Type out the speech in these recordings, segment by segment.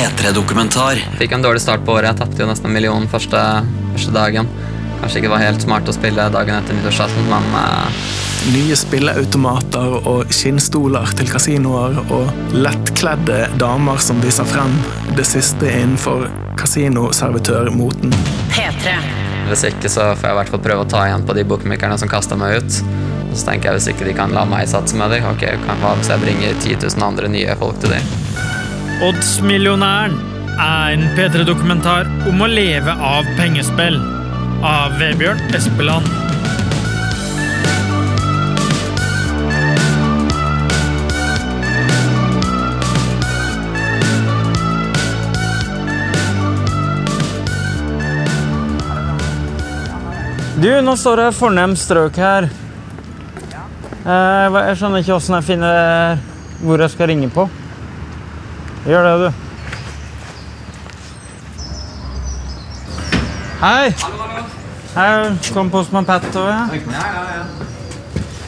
P3-dokumentar. Fikk en dårlig start på året. Jeg tapte jo nesten en million første, første dagen. Kanskje ikke var helt smart å spille dagen etter nyttårsaften, men eh, Nye spilleautomater og skinnstoler til kasinoer og lettkledde damer som viser frem det siste innenfor kasinoservitørmoten. P3. hvis ikke så får jeg i hvert fall prøve å ta igjen på de bookmakerne som kasta meg ut. Og så tenker jeg hvis ikke de kan la meg satse med dem, ok, hva hvis jeg bringer 10 000 andre nye folk til dem? Oddsmillionæren er en P3-dokumentar om å leve av pengespill av Vebjørn Espeland. Du, nå står det fornem strøk her. Eh, jeg skjønner ikke åssen jeg finner hvor jeg skal ringe på. Gjør det, du. Hei! Hei, kom postmann Pat over. Ja. Ja, ja, ja.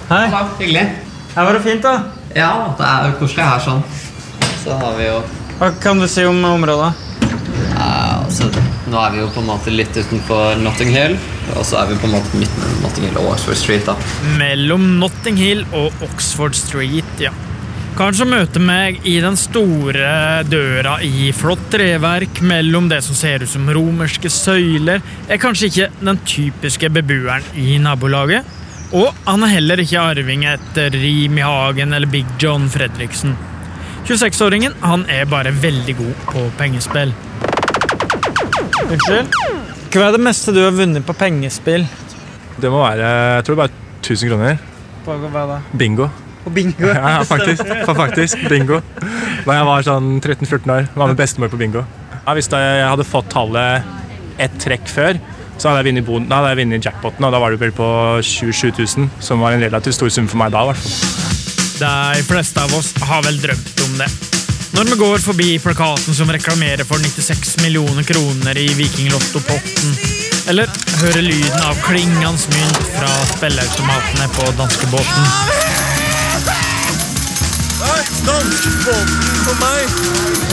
Hei. Hyggelig. Her var det fint, da. Ja, det er koselig her sånn. Så har vi jo Hva kan du si om området? Ja, altså, nå er vi jo på en måte litt utenfor Notting Hill, og så er vi på en måte midten mellom Notting Hill og Oxford Street. da. Mellom Notting Hill og Oxford Street, ja. Kanskje møte meg i den store døra i flott treverk mellom det som ser ut som romerske søyler, er kanskje ikke den typiske beboeren i nabolaget. Og han er heller ikke arving etter Rimi Hagen eller Big John Fredriksen. 26-åringen han er bare veldig god på pengespill. Unnskyld? Hva er det meste du har vunnet på pengespill? Det må være jeg tror det er bare 1000 kroner. Hva da? Bingo. På bingo? Ja, ja, faktisk. Faktisk, bingo. Da jeg var sånn 13-14 år, var med bestemor på bingo. Ja, hvis jeg hadde fått tallet ett trekk før, så hadde jeg vunnet, bon- da hadde jeg vunnet jackpoten, og da var det vel på 27 000, som var en relativt stor sum for meg da, i hvert fall. De fleste av oss har vel drømt om det. Når vi går forbi plakaten som reklamerer for 96 millioner kroner i Vikinglotto-potten, eller hører lyden av klingende mynt fra spilleautomatene på danskebåten.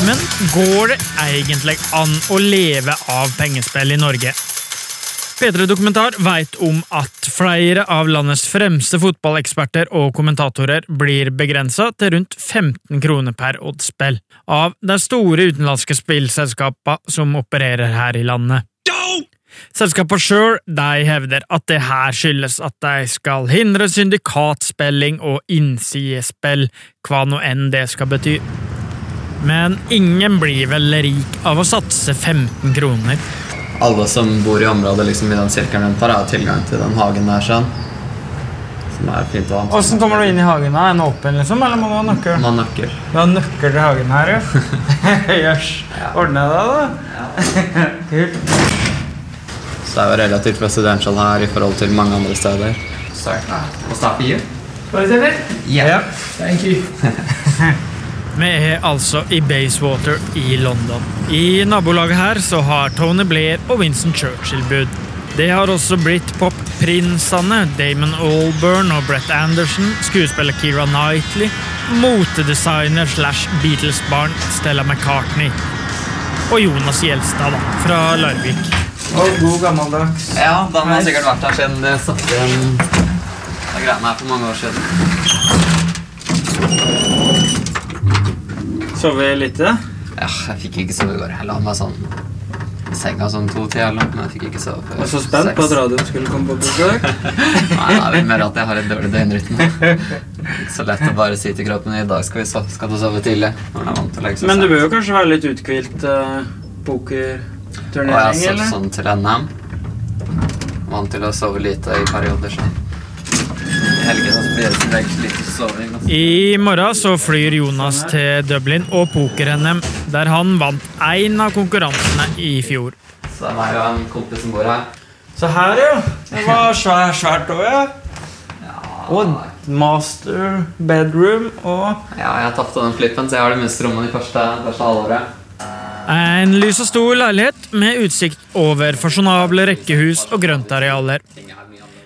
Men går det egentlig an å leve av pengespill i Norge? P3 Dokumentar vet om at flere av landets fremste fotballeksperter og kommentatorer blir begrensa til rundt 15 kroner per oddspill av de store utenlandske spillselskapene som opererer her i landet. Selskapene sjøl hevder at det her skyldes at de skal hindre syndikatspilling og innsidespill, hva nå enn det skal bety. Men ingen blir vel rik av å satse 15 kroner. Alle som bor i området liksom, i den sirkelen rundt her, har tilgang til den hagen der. sånn. Som er fint og. Åssen kommer du inn i hagen? Er den åpen, liksom, eller må du ha nøkkel? Man har nøkkel. Du har nøkkel til hagen her, ja? Jøss. Ordna det, da? Ja. Kult. Så det er jo relativt residential her i forhold til mange andre steder. Sorry. We'll start for you. Ja. Thank you. Vi er altså i Basewater i London. I nabolaget her så har Tony Blair og Winston Churchill bud. Det har også blitt popprinsene Damon Alburn og Brett Anderson, skuespiller Keira Knightley, motedesigner slash Beatles-barn Stella McCartney og Jonas Gjelstad, da, fra Larvik. Og god gammeldags. Ja, da har sikkert vært her siden det satte igjen de greiene her for mange år siden. Sove litt? Ja. Ja, jeg fikk ikke sove i går. Jeg la meg sånn i senga sånn to tider langt, men jeg fikk ikke sove før Jeg var så spent på at radioen skulle komme på besøk. Nei, det er vel mer at jeg har en dårlig døgnrytme. Ikke så lett å bare si til kroppen i dag skal, vi sove, skal du sove tidlig. Når den er vant til å legge seg Men du bør jo kanskje være litt uthvilt uh, Og jeg så, eller? sånn til NM. Vant til å sove lite i perioder. Så. I altså. I morgen så flyr Jonas til Dublin og poker-NM, der han vant én av konkurransene i fjor. Så det er meg og en kompis som bor her. Så her, ja. Det var svær, svært òg, ja. Og master bedroom og Ja, jeg tapte den flippen, så jeg har det minste rommet de første, første halvåret. En lys og stor leilighet med utsikt over fasjonable rekkehus og grøntarealer.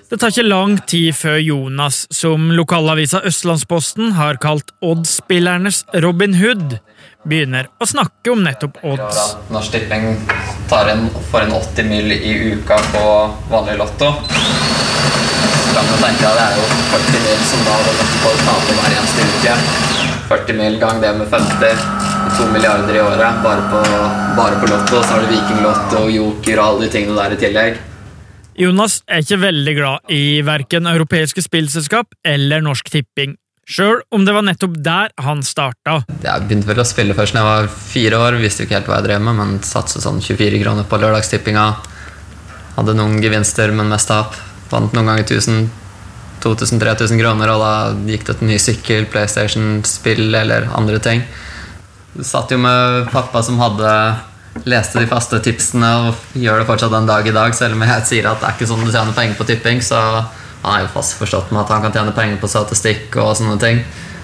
Det tar ikke lang tid før Jonas, som lokalavisa Østlandsposten har kalt Odd-spillernes Robin Hood, begynner å snakke om nettopp odds. Norsk Tipping en, får en 80 mill. i uka på vanlig lotto. Så kan man tenke at det er jo 40 mill. som da lotto på å tape hver eneste uke. 40 mill. gang det med 50. 2 milliarder i året bare på, bare på lotto. Så har du Vikinglotto, Joker og alle de tingene der i tillegg. Jonas er ikke veldig glad i verken europeiske spillselskap eller Norsk Tipping, sjøl om det var nettopp der han starta. Jeg begynte vel å spille først da jeg var fire år. Visste ikke helt hva jeg drev med, men satset sånn 24 kroner på lørdagstippinga. Hadde noen gevinster, men mest tap. Vant noen ganger 1000 2000-3000 kroner, og da gikk det til ny sykkel, PlayStation-spill eller andre ting. Satt jo med pappa som hadde leste de faste tipsene og gjør det fortsatt en dag i dag, selv om jeg sier at det er ikke sånn du tjener penger på tipping. Så han er jo fast forstått med at han kan tjene penger på statistikk og sånne ting.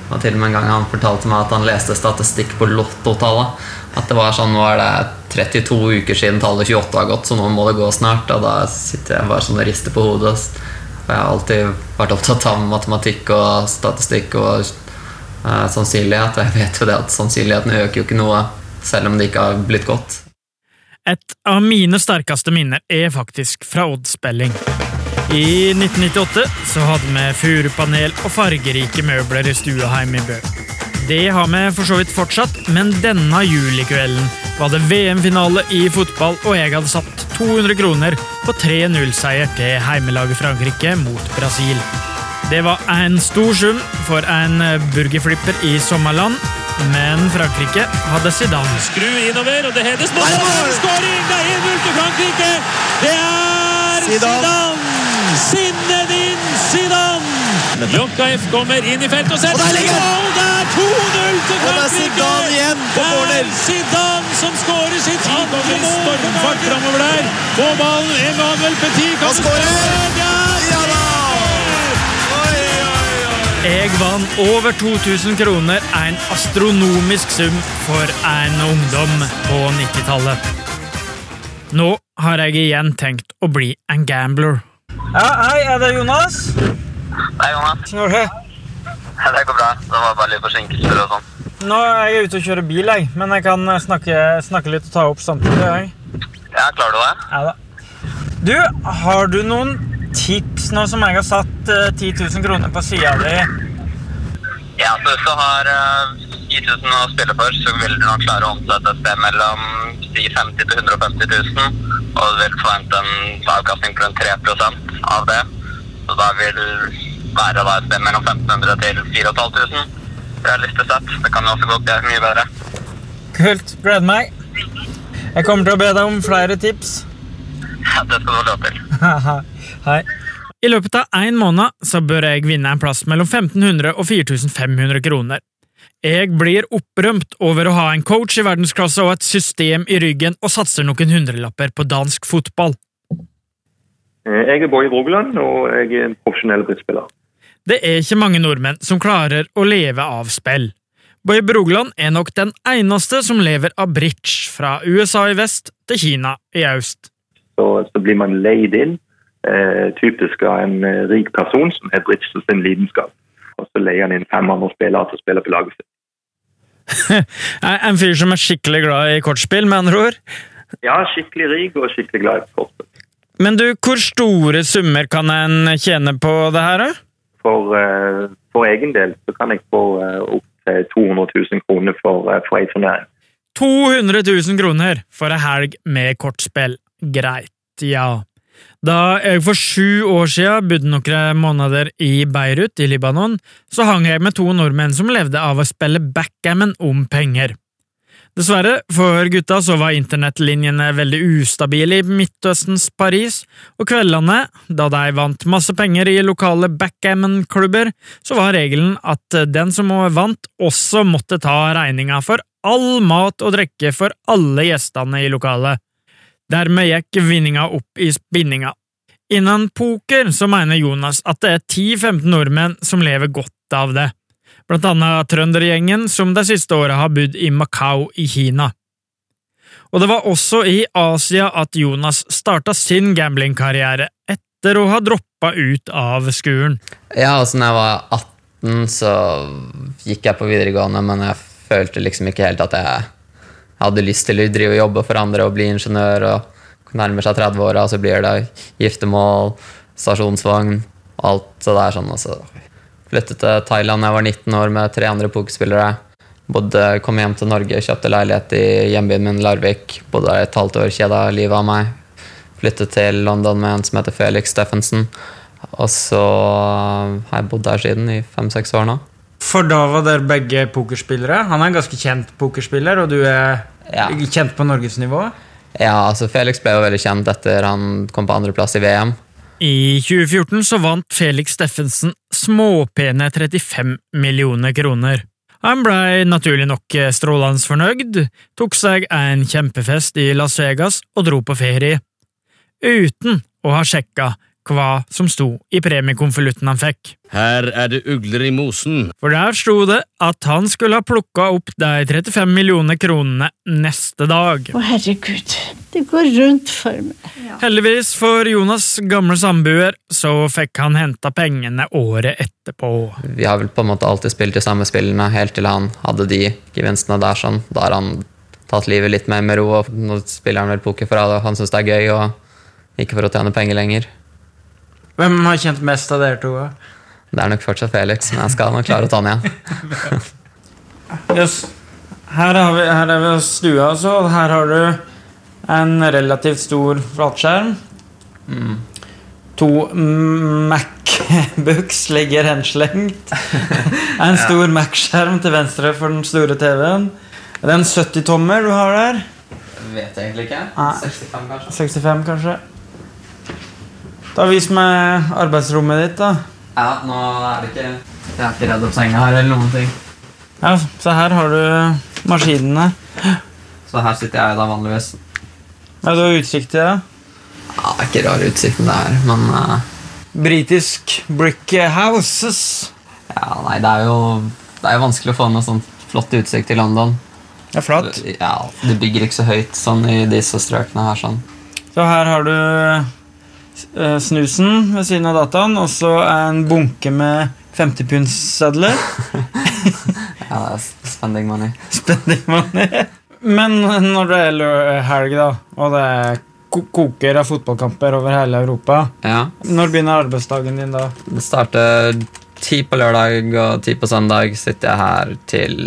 Og til og med en gang han fortalte meg at han leste statistikk på lottotallet. At det var sånn, nå er det 32 uker siden tallet 28 har gått, så nå må det gå snart. Og da sitter jeg bare sånn og rister på hodet. For jeg har alltid vært opptatt av matematikk og statistikk og uh, sannsynlighet. Og jeg vet jo det at sannsynligheten øker jo ikke noe selv om det ikke har blitt godt. Et av mine sterkeste minner er faktisk fra oddspilling. I 1998 så hadde vi furupanel og fargerike møbler i stua hjemme i Bø. Det har vi for så vidt fortsatt, men denne julikvelden var det VM-finale i fotball, og jeg hadde satt 200 kroner på 3-0-seier til heimelaget Frankrike mot Brasil. Det var en stor sum for en burgerflipper i sommerland, men Frankrike hadde Zidane. Skru innover, og det hedes mål! Skåring! Det er 1-0 til Frankrike! Det er Zidane! Zinedine Zidane! Jokaif kommer inn i feltet og setter Og der mål! Det er 2-0 til Og det er Frankrike! Zidane igjen på Det er. Zidane som skårer sitt andre mål! Stormfart framover der. På ballen, Emanuel Petit kan Han Jeg vant over 2000 kroner, en astronomisk sum for en ungdom på 90-tallet. Nå har jeg igjen tenkt å bli en gambler. Ja, hei, er det Jonas? Hei, Jonas. Går det? Det går bra. Det var bare litt forsinkelser og sånn. Nå er jeg ute og kjører bil, jeg, men jeg kan snakke, snakke litt og ta opp samtidig. Jeg. Ja, klarer du det? Ja da. Du, har du noen tips nå som jeg har satt uh, 10 000 kroner på sida di? Ja, så hvis du har uh, 10 000 å spille for, så vil du nok klare å omsette et sted mellom si 50 til 150 000. Og du vil forvente en avkastning på rundt 3% av det. Så da vil være da et sted mellom 1500 til 4500. Realistisk sett. Det kan jo også gå mye bedre. Kult. Gleder meg. Jeg kommer til å be deg om flere tips. Ja, det skal du ha lov til. Hei. I løpet av én måned så bør jeg vinne en plass mellom 1500 og 4500 kroner. Jeg blir opprømt over å ha en coach i verdensklasse og et system i ryggen, og satser noen hundrelapper på dansk fotball. Eh, Jeg er Boje Rogaland, og jeg er en profesjonell brittspiller. Det er ikke mange nordmenn som klarer å leve av spill. Boje Brogland er nok den eneste som lever av bridge, fra USA i vest til Kina i øst. Så, så blir man leid inn, eh, typisk av en eh, rik person som har bridge som sin lidenskap. Og så leier han inn fem andre spillere til å spille på laget sitt. En fyr som er skikkelig glad i kortspill, med andre ord. Ja, skikkelig rik og skikkelig glad i kortspill. Men du, hvor store summer kan en tjene på det her, da? For, eh, for egen del så kan jeg få eh, opp til 200 000 kroner for, for ei turnering. 200 000 kroner for ei helg med kortspill. Greit, ja. Da jeg for sju år siden bodde noen måneder i Beirut i Libanon, så hang jeg med to nordmenn som levde av å spille backgammon om penger. Dessverre, for gutta så var internettlinjene veldig ustabile i Midtøstens Paris, og kveldene, da de vant masse penger i lokale backgammon-klubber, så var regelen at den som vant, også måtte ta regninga for all mat og drikke for alle gjestene i lokalet. Dermed gikk vinninga opp i spinninga. Innen poker så mener Jonas at det er 10–15 nordmenn som lever godt av det, blant annet trøndergjengen som de siste åra har bodd i Macau i Kina. Og det var også i Asia at Jonas starta sin gamblingkarriere etter å ha droppa ut av skolen. Ja, altså når jeg var 18, så gikk jeg på videregående, men jeg følte liksom ikke helt at jeg hadde lyst til å drive og jobbe for andre og bli ingeniør. og Nærmer seg 30-åra, så blir det giftermål, stasjonsvogn og alt det der. sånn. Og så flyttet til Thailand da jeg var 19 år med tre andre pokerspillere. Både kom hjem til Norge, kjøpte leilighet i hjembyen min Larvik. Bodde der et halvt år, kjeda livet av meg. Flyttet til London med en som heter Felix Steffensen. Og så har jeg bodd der siden i fem-seks år nå. For da var dere begge pokerspillere. Han er en ganske kjent pokerspiller, og du er Ja. kjent på norgesnivå. Ja, altså Felix ble jo veldig kjent etter han kom på andreplass i VM. I 2014 så vant Felix Steffensen småpene 35 millioner kroner. Han blei naturlig nok strålende fornøyd, tok seg en kjempefest i Las Vegas og dro på ferie, uten å ha sjekka hva som sto i premiekonvolutten han fikk. Her er det ugler i mosen. For der sto det at han skulle ha plukka opp de 35 millioner kronene neste dag. Å, herregud. Det går rundt for meg. Heldigvis for Jonas' gamle samboer så fikk han henta pengene året etterpå. Vi har vel på en måte alltid spilt de samme spillene helt til han hadde de gevinstene der. sånn. Da har han tatt livet litt mer med ro, og nå spiller han vel poker for alle. Han syns det er gøy, og ikke for å tjene penger lenger. Hvem har kjent mest av dere to? Det er nok fortsatt Felix, men jeg skal nok klare å ta han igjen. Yes. Her, har vi, her er vi stua, altså. Her har du en relativt stor flatskjerm. To Mac-books ligger henslengt. En stor Mac-skjerm til venstre for den store TV-en. Er det en 70-tommer du har der? Vet jeg egentlig ikke. 65, kanskje? 65, kanskje? Da Vis meg arbeidsrommet ditt, da. Ja, nå er det ikke Jeg er ikke redd opp senga her eller noen ting. Ja, Så her har du maskinene. Så her sitter jeg da vanligvis. Ja, Du har utsikt til det. Ja, det er ikke rar utsikten det er, men uh... Britisk brick houses. ja, nei, det er jo Det er jo vanskelig å få noe sånn flott utsikt i London. Det er flatt. Ja, Det bygger ikke så høyt sånn i disse strøkene her. sånn. Så her har du snusen ved siden av dataen, og så en bunke med 50-pundssedler. Ja, det er spending money. Spending money. Men når det er helg, da, og det er koker av fotballkamper over hele Europa, Ja, når begynner arbeidsdagen din da? Det starter ti på lørdag og ti på søndag. Sitter jeg her til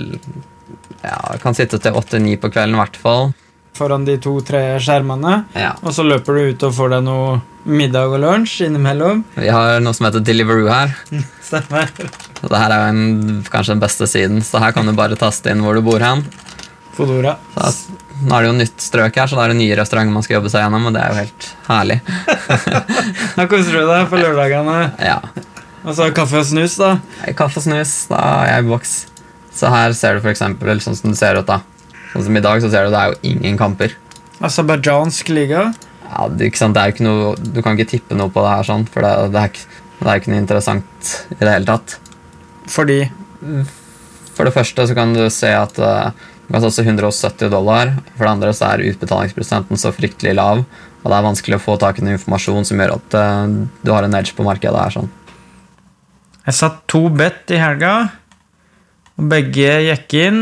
Ja, kan sitte til åtte-ni på kvelden i hvert fall. Foran de to-tre skjermene. Ja. Og så løper du ut og får deg noe middag og lunsj innimellom. Vi har noe som heter Deliveroo her. Stemmer. Og det her er jo en, kanskje den beste siden, så her kan du bare taste inn hvor du bor hen. Fodora. Så, nå er det jo nytt strøk her, så da er det nye restauranter man skal jobbe seg gjennom, og det er jo helt herlig. Da koser du deg på lørdagene. Ja. Og så kaffe og snus, da. Kaffe og snus, da er jeg i boks. Så her ser du eksempel sånn som du ser ut da. Sånn som i dag, så ser du det er jo ingen kamper. Aserbajdsjansk liga. Ja, det, ikke sant? det er jo ikke noe, du kan ikke tippe noe på det her, sånn, for det, det, er, ikke- det er ikke noe interessant i det hele tatt. Fordi For det første så kan du se at eh, du kan satse 170 dollar. For det andre så er utbetalingsprosenten så fryktelig lav, og det er vanskelig å få tak i noe informasjon som gjør at eh, du har en edge på markedet. her, sånn. Jeg satt to bet i helga, og begge gikk inn.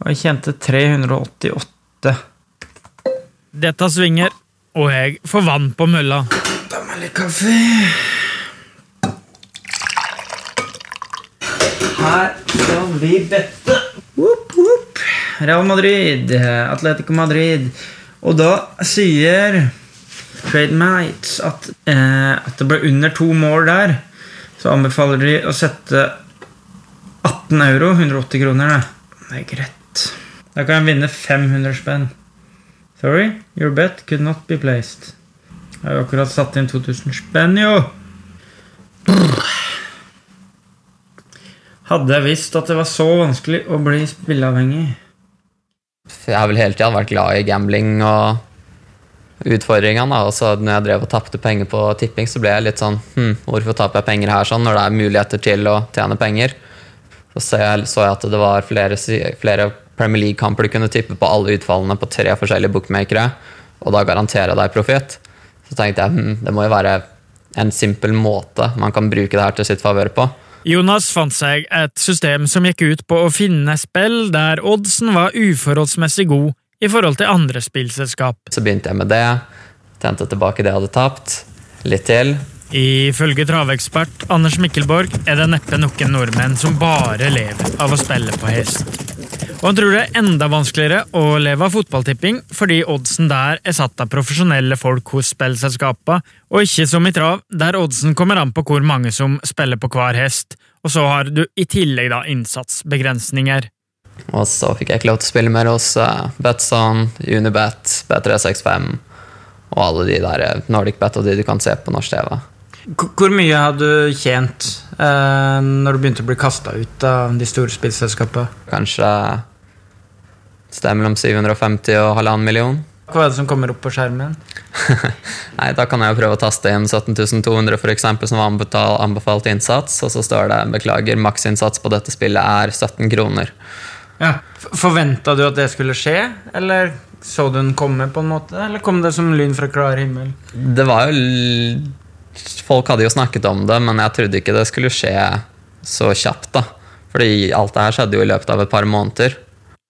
Og jeg tjente 388. Dette svinger, og jeg får vann på mølla. Ta meg litt kaffe. Her skal vi bette. Woop, woop. Real Madrid, Atletico Madrid. Og da sier Trade Mates at, eh, at det ble under to mål der. Så anbefaler de å sette 18 euro, 180 kroner. Det er greit. Da kan jeg vinne 500 spenn. Sorry, your bet could not be placed. Jeg har jo akkurat satt inn 2000 spenn, jo! Hadde jeg visst at det var så vanskelig å bli spilleavhengig Jeg har vel hele tida vært glad i gambling og utfordringene. og så når jeg drev og tapte penger på tipping, så ble jeg litt sånn hm, Hvorfor taper jeg penger her sånn, når det er muligheter til å tjene penger? Så så jeg, så jeg at det var flere, flere Premier League-kamper du kunne tippe på alle utfallene på tre forskjellige bookmakere, og da garanterer deg profitt. Så tenkte jeg hm, det må jo være en simpel måte man kan bruke det her til sitt favør på. Jonas fant seg et system som gikk ut på å finne spill der oddsen var uforholdsmessig god i forhold til andre spillselskap. Så begynte jeg med det. Tjente tilbake det jeg hadde tapt. Litt til. Ifølge travekspert Anders Mikkelborg er det neppe noen nordmenn som bare lever av å spille på hest. Og han tror det er enda vanskeligere å leve av fotballtipping fordi oddsen der er satt av profesjonelle folk hos spillselskapene, og ikke som i trav, der oddsen kommer an på hvor mange som spiller på hver hest, og så har du i tillegg da innsatsbegrensninger. Og så fikk jeg ikke lov til å spille mer hos Betson, Unibet, B365 og alle de der Nordic Bet og de du kan se på norsk TV. Hvor mye har du tjent eh, når du begynte å bli kasta ut av de store spillselskapene? Kanskje sted mellom 750 og halvannen million. Hva er det som kommer opp på skjermen? Nei, Da kan jeg jo prøve å taste inn 17.200 for eksempel, som var anbefalt innsats, og så står det 'beklager, maksinnsats på dette spillet er 17 kroner'. Ja. Forventa du at det skulle skje, eller så du den komme, på en måte? Eller kom det som lyn fra klar himmel? Det var jo Folk hadde jo snakket om det, men jeg trodde ikke det skulle skje så kjapt, da. Fordi alt det her skjedde jo i løpet av et par måneder.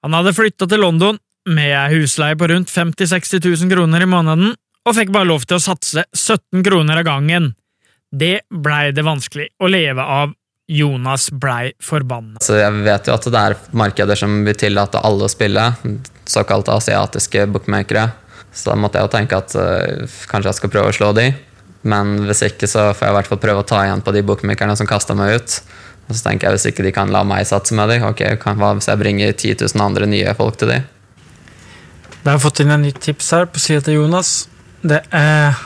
Han hadde flytta til London med ei husleie på rundt 50 000-60 000 kroner i måneden, og fikk bare lov til å satse 17 kroner av gangen. Det blei det vanskelig å leve av. Jonas blei forbanna. Så jeg vet jo at det er markeder som vil tillate alle å spille, såkalte asiatiske bookmakere. Så da måtte jeg jo tenke at uh, kanskje jeg skal prøve å slå de. Men hvis ikke, så får jeg i hvert fall prøve å ta igjen på de bookmakerne som kasta meg ut. Og så tenker jeg Hvis ikke de kan la meg satse med dem, ok, hva hvis jeg bringer 10 000 andre nye folk til dem? Da har fått inn en nytt tips her på sida til Jonas. Det er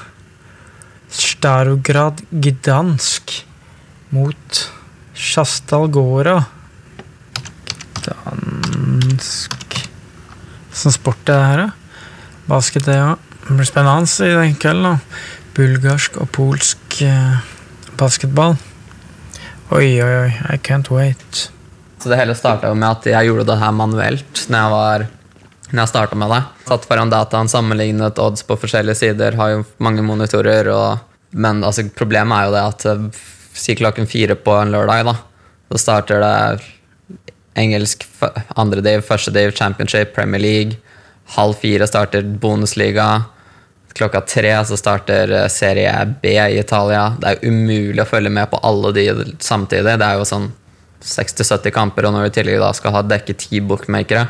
Starograd Gdansk mot Sjastal Gåra. Gdansk Sånn sport er det her, da? Basket, det òg. Ja. Det blir spennende i den kvelden. Bulgarsk og polsk eh, basketball. Oi, oi, oi. I can't wait. Så det hele starta med at jeg gjorde det her manuelt når jeg var når jeg starta med det. Satt foran dataen, sammenlignet odds på forskjellige sider, har jo mange monitorer. Og, men altså, problemet er jo det at eh, si klokken fire på en lørdag, da, så starter det engelsk andre div, første div, championship, Premier League. Halv fire starter bonusliga. Klokka tre så starter eh, serie B i Italia. Det er umulig å følge med på alle de samtidig. Det er jo sånn 60-70 kamper, og når du i tillegg da skal ha dekket ti bookmakere,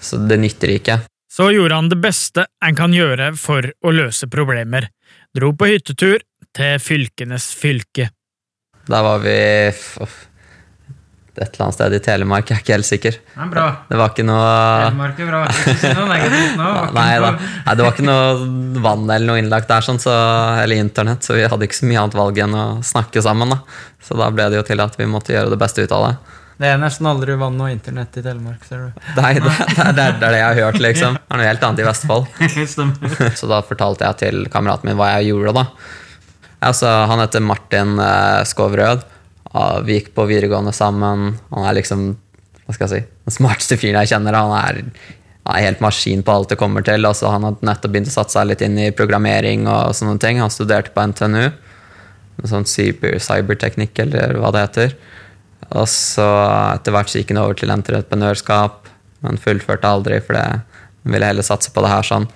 så det nytter ikke. Så gjorde han det beste en kan gjøre for å løse problemer. Dro på hyttetur til fylkenes fylke. Da var vi et eller annet sted i Telemark, jeg er ikke helt sikker. Det, bra. det var ikke noe Telemark er bra. Ikke si noe negativt nå. Nei, da. Nei, det var ikke noe vann eller noe innlagt der, sånn, så, eller internett, så vi hadde ikke så mye annet valg enn å snakke sammen. Da. Så da ble det jo til at vi måtte gjøre det beste ut av det. Det er nesten aldri vann og internett i Telemark, ser du. Nei, det, det, det, er det jeg har hørt, liksom. Det er noe helt annet i Vestfold. så da fortalte jeg til kameraten min hva jeg gjorde, da. Altså, han heter Martin uh, Skovrød vi gikk på videregående sammen. Han er liksom hva skal jeg si, den smarteste fyren jeg kjenner. Han er, han er helt maskin på alt det kommer til. Altså, han hadde nettopp begynt å satse seg litt inn i programmering og sånne ting. Han studerte på NTNU. Sånn cyber, cyberteknikk, eller hva det heter. Og så etter hvert gikk han over til entreprenørskap, men fullførte aldri, for det ville heller satse på det her sånn.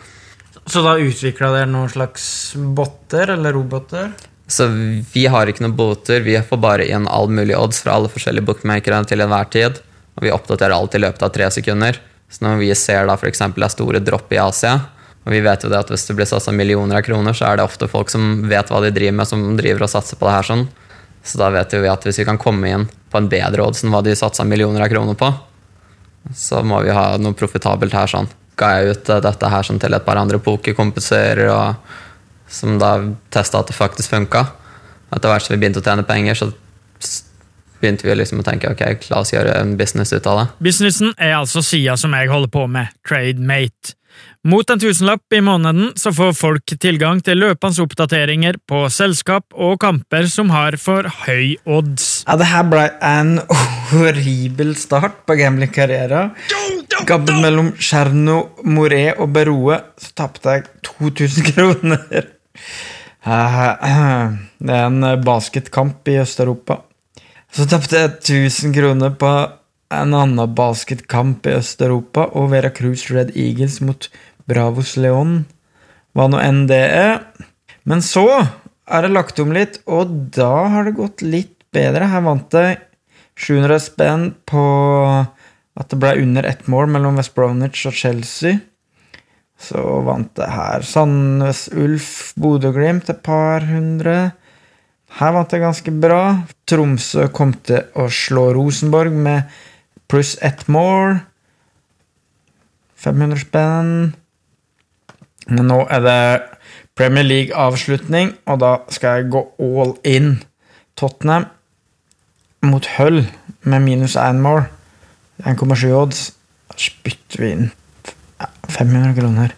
Så da utvikla dere noen slags botter, eller roboter? Så vi har ikke noen boter, vi får bare inn all mulig odds fra alle forskjellige bookmakere til enhver tid. Og vi oppdaterer alt i løpet av tre sekunder. Så når vi ser da f.eks. det er store dropp i Asia, og vi vet jo det at hvis det blir satsa millioner av kroner, så er det ofte folk som vet hva de driver med, som driver og satser på det her sånn. Så da vet vi at hvis vi kan komme inn på en bedre odds enn hva de satsa millioner av kroner på, så må vi ha noe profitabelt her sånn. Ga jeg ut dette her sånn til et par andre pokerkompiser og som da testa at det faktisk funka. Etter hvert som vi begynte å tjene penger, så begynte vi liksom å tenke ok, la oss gjøre en business ut av det. Businessen er altså sida som jeg holder på med, TradeMate. Mot en tusenlapp i måneden så får folk tilgang til løpende oppdateringer på selskap og kamper som har for høy odds. Ja, det her ble en horribel start på gamblingkarrieren. Gabben mellom Cherno, Moré og Beroe så tapte jeg 2000 kroner. Det er en basketkamp i Øst-Europa. Så tapte jeg 1000 kroner på en annen basketkamp i Øst-Europa, og Veracruz Red Eagles mot Bravos Leon. Hva nå enn det er. Men så er det lagt om litt, og da har det gått litt bedre. Her vant jeg 700 spenn på at det ble under ett mål mellom West Bromwich og Chelsea. Så vant det her Sandnes Ulf Bodø-Glimt et par hundre. Her vant det ganske bra. Tromsø kom til å slå Rosenborg med pluss ett mål. 500 spenn. Men nå er det Premier League-avslutning, og da skal jeg gå all in. Tottenham mot Hull med minus én mål. 1,7 odds. Da spytter vi inn 500 kroner.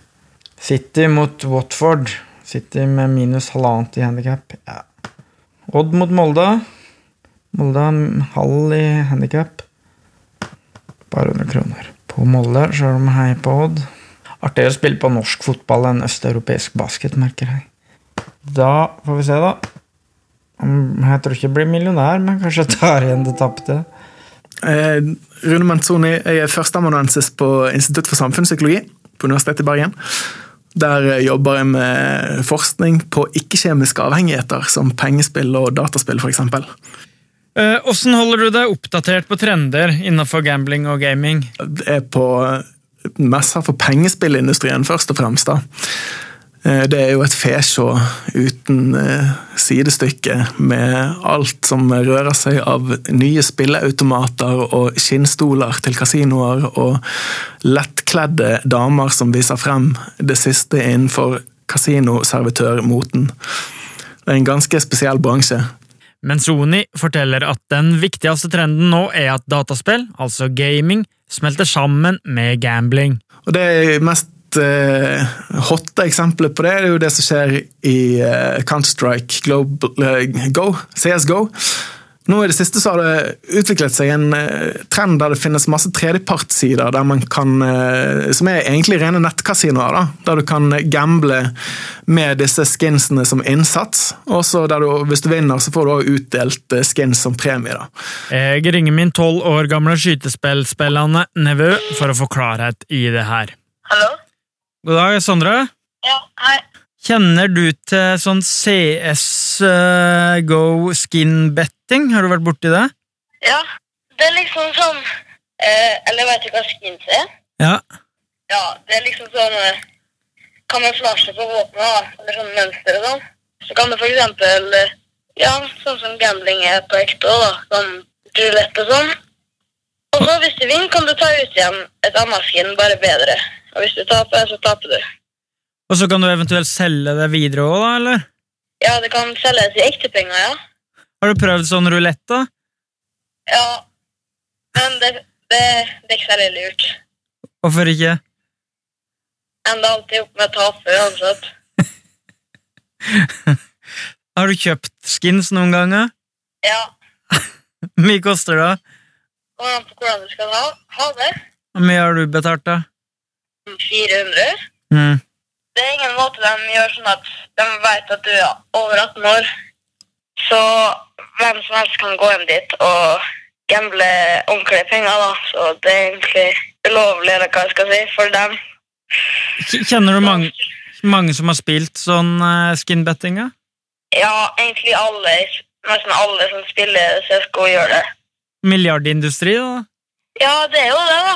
City mot Watford. City med minus halvannet i handikap. Ja. Odd mot Molde. Molde halv i handikap. Bare 100 kroner. På Molde, sjøl om jeg heier på Odd. Artigere å spille på norsk fotball enn østeuropeisk basket, merker jeg. Da får vi se, da. Jeg tror ikke jeg blir millionær, men kanskje jeg tar igjen det tapte. Eh, Rune Manzoni, jeg er førsteamanuensis på Institutt for samfunnspsykologi på Universitetet i Bergen. Der jobber jeg med forskning på ikke-kjemiske avhengigheter, som pengespill og dataspill f.eks. Åssen holder du deg oppdatert på trender innenfor gambling og gaming? Det er på messa for pengespillindustrien, først og fremst. da. Det er jo et fesjå uten sidestykke med alt som rører seg av nye spilleautomater og skinnstoler til kasinoer og lettkledde damer som viser frem det siste innenfor kasinoservitørmoten. Det er en ganske spesiell bransje. Men Sony forteller at den viktigste trenden nå er at dataspill, altså gaming, smelter sammen med gambling. Og Det er mest uh, hotte eksempelet på det er jo det som skjer i uh, Counter-Strike uh, Go, CSGO. Nå i det siste så har det utviklet seg en trend der det finnes masse tredjepartssider der man kan, som er egentlig rene nettkasinoer. da, Der du kan gamble med disse skinsene som innsats. Og så hvis du vinner, så får du også utdelt skins som premie. da. Jeg ringer min tolv år gamle skytespillspillende nevø for å få klarhet i det her. Hallo? God dag, Sondre. Ja, hei. Kjenner du til sånn CS Go skin-betting? Har du vært borti det? Ja, det er liksom sånn eh, Eller vet du hva skins er? Ja. Ja, det er liksom sånn eh, kamuflasje på våpenet. Eller sånn mønster og sånn. Så kan du for eksempel eh, Ja, sånn som gambling er på ekte da. Sånn rulett og sånn. Og så hvis du vinner, kan du ta ut igjen et annet skin, bare bedre. Og hvis du taper, så taper du. Og så kan du eventuelt selge det videre òg, da, eller? Ja, det kan selges i ekte penger, ja. Har du prøvd sånn rulett, da? Ja, men det, det, det er ikke særlig lurt. Hvorfor ikke? Ender alltid opp med å tape uansett. Har du kjøpt skins noen ganger? Ja, Hvor mye koster det? kommer an på hvordan du skal ha, ha det. Hvor mye har du betalt, da? 400. Mm. Det er ingen måte de gjør sånn at de vet at du er over 18 år. Så hvem som helst kan gå inn dit og gamble ordentlige penger, da. Så det er egentlig ulovlig, eller hva jeg skal si, for dem. Kjenner du mange, mange som har spilt sånn uh, skinbetting? Ja? Ja, egentlig alle, nesten alle som spiller CSGO, gjør det. Milliardindustri, da? Ja, det er jo det, da.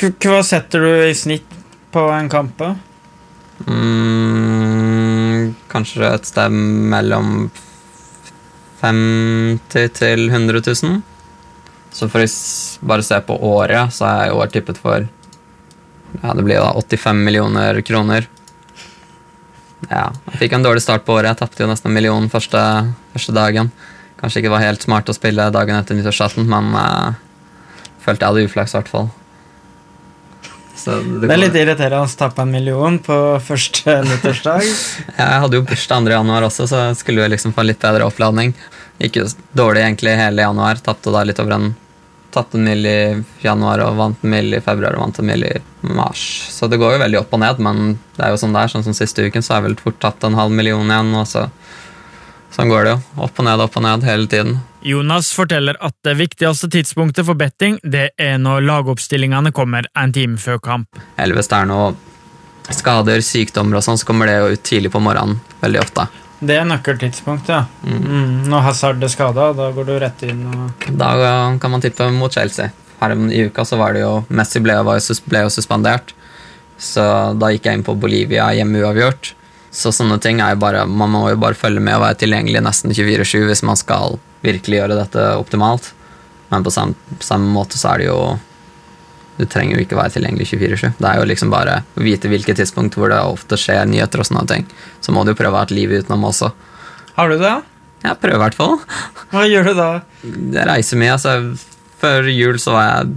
Hva setter du i snitt på en kamp? Mm, kanskje et sted mellom 50 til 100 000. Så for å bare se på året, så er jeg i år tippet for Ja, det blir da 85 millioner kroner. Ja, jeg fikk en dårlig start på året. Jeg tapte jo nesten en million første, første dagen. Kanskje ikke var helt smart å spille dagen etter nyttårsaften, men uh, følte jeg hadde uflaks, i hvert fall. Så Det er litt irriterende å tappe en million på første nyttårsdag. Jeg hadde jo bursdag 2. januar også, så skulle jo liksom få litt bedre oppladning. Gikk jo dårlig egentlig hele januar. Tapte da litt over en Tapte en mil i januar og vant en mil i februar og vant en mil i mars. Så det går jo veldig opp og ned, men det er jo sånn det er. Sånn som siste uken så har jeg vel fort tatt en halv million igjen, og så Sånn går det jo. Opp og ned, opp og ned hele tiden. Jonas forteller at det viktigste tidspunktet for betting det er når lagoppstillingene kommer en time før kamp. Eller hvis det er noe skader, sykdommer og sånn, så kommer det jo ut tidlig på morgenen veldig ofte. Det er nøkkeltidspunktet, ja. Mm. Når Hazard er skada, da går du rett inn og Da kan man tippe mot Chelsea. Her i uka så var det jo Messi ble, jo, ble jo suspendert, så da gikk jeg inn på Bolivia hjemme uavgjort. Så sånne ting er jo bare Man må jo bare følge med og være tilgjengelig nesten 24-7 hvis man skal virkelig gjøre dette optimalt. Men på samme, samme måte så er det jo Du trenger jo ikke være tilgjengelig 24-7. Det er jo liksom bare å vite hvilket tidspunkt hvor det ofte skjer nyheter og sånne ting. Så må du jo prøve å ha et liv utenom også. Har du det? Jeg prøver i hvert fall. Hva gjør du da? Jeg reiser mye. altså Før jul så var jeg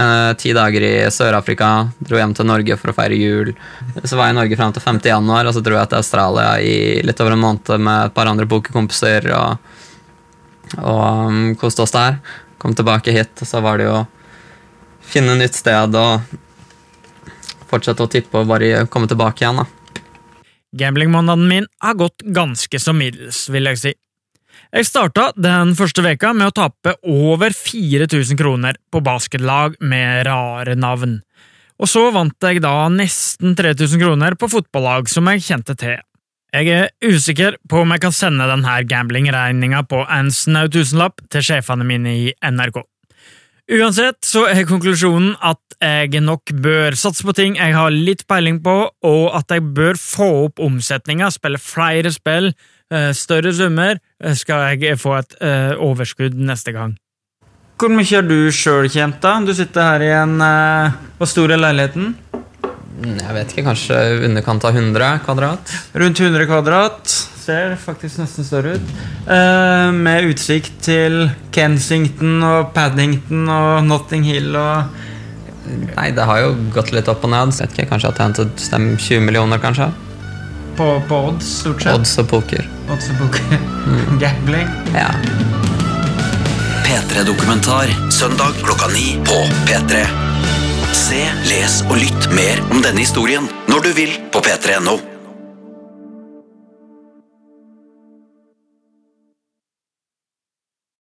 eh, ti dager i Sør-Afrika. Dro hjem til Norge for å feire jul. Så var jeg i Norge fram til 5. januar, og så dro jeg til Australia i litt over en måned med et par andre pokerkompiser og, og um, koste oss der. Kom tilbake hit, og så var det jo finne nytt sted og fortsette å tippe og bare komme tilbake igjen. da. Gamblingmåneden min har gått ganske så middels, vil jeg si. Jeg starta den første veka med å tape over 4000 kroner på basketlag med rare navn. Og så vant jeg da nesten 3000 kroner på fotballag som jeg kjente til. Jeg er usikker på om jeg kan sende denne gamblingregninga på en snau tusenlapp til sjefene mine i NRK. Uansett så er konklusjonen at jeg nok bør satse på ting jeg har litt peiling på, og at jeg bør få opp omsetninga, spille flere spill, eh, større summer, eh, skal jeg få et uh, overskudd neste gang. Hvor mye har du sjøl tjent, da? Du sitter her i en Hvor stor er leiligheten? Mm, jeg vet ikke, kanskje underkant av 100 kvadrat? Rundt 100 kvadrat. Ser faktisk nesten større ut. Eh, med utsikt til Kensington og Paddington og Notting Hill og Nei, det har jo gått litt opp og ned. Jeg vet ikke, Kanskje jeg har tjent 20 millioner, kanskje? På, på odds, stort sett? Odds og poker. Odds og poker. Mm. Gambling. Ja. P3-dokumentar søndag klokka ni på P3. Se, les og lytt mer om denne historien når du vil på p3.no.